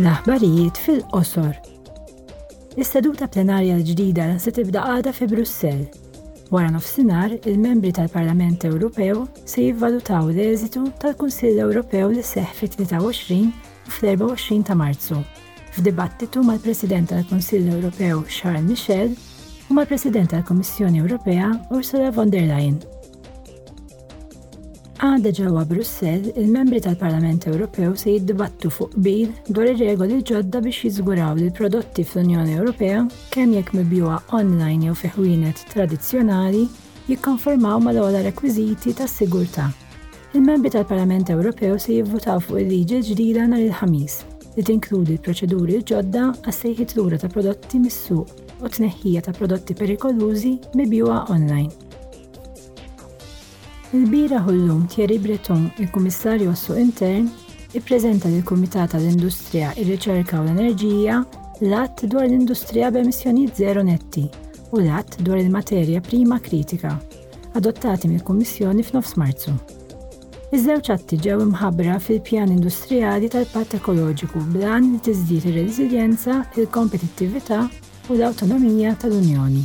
L-aħbarijiet fil-qosor. Is-seduta plenarja l-ġdida se tibda għada fi Brussell. Wara nofsinhar, il-membri tal-Parlament Ewropew se jivvalutaw l-eżitu tal-Kunsill Ewropew li seħħ fit-23 u fl-24 ta' Marzu, f'dibattitu mal-President tal-Kunsill Ewropew Charles Michel u mal-President tal-Kummissjoni Ewropea Ursula von der Leyen. Għada ġewwa Brussell, il-membri tal-Parlament Ewropew se jiddibattu fuq bil dwar ir-regoli ġodda biex jiżguraw li l-prodotti fl-Unjoni Ewropea, kemm jekk mibjuha online jew fi ħwienet tradizzjonali, jikkonformaw mal-ogħla rekwiżiti tas-sigurtà. Il-membri tal-Parlament Ewropew se jivvutaw fuq il-liġi l-ġdida nhar il-Ħamis, li tinkludi l-proċeduri l-ġodda għas-sejħiet lura ta' prodotti mis-suq u t-tneħħija ta' prodotti perikolużi mibjuha online. Ilbieraħ u llum Thierry Breton, il-Kummissarju għas-Suq Intern, ippreżenta lill-Kumitat għall-Industrija, ir-Riċerka u l-Enerġija l-Att dwar l-Industrija b'Emissjonijiet Żero Netti u l-Att dwar il-Materja Prima Kritika, adottati mill-Kummissjoni f'nofs Marzu. Iż-żewġ atti ġew imħabbra fil-Pjan Industrijali tal-Patt Ekoloġiku bl-għan li tiżdied ir-reżiljenza, il-kompetittività u l-awtonomija tal-Unjoni.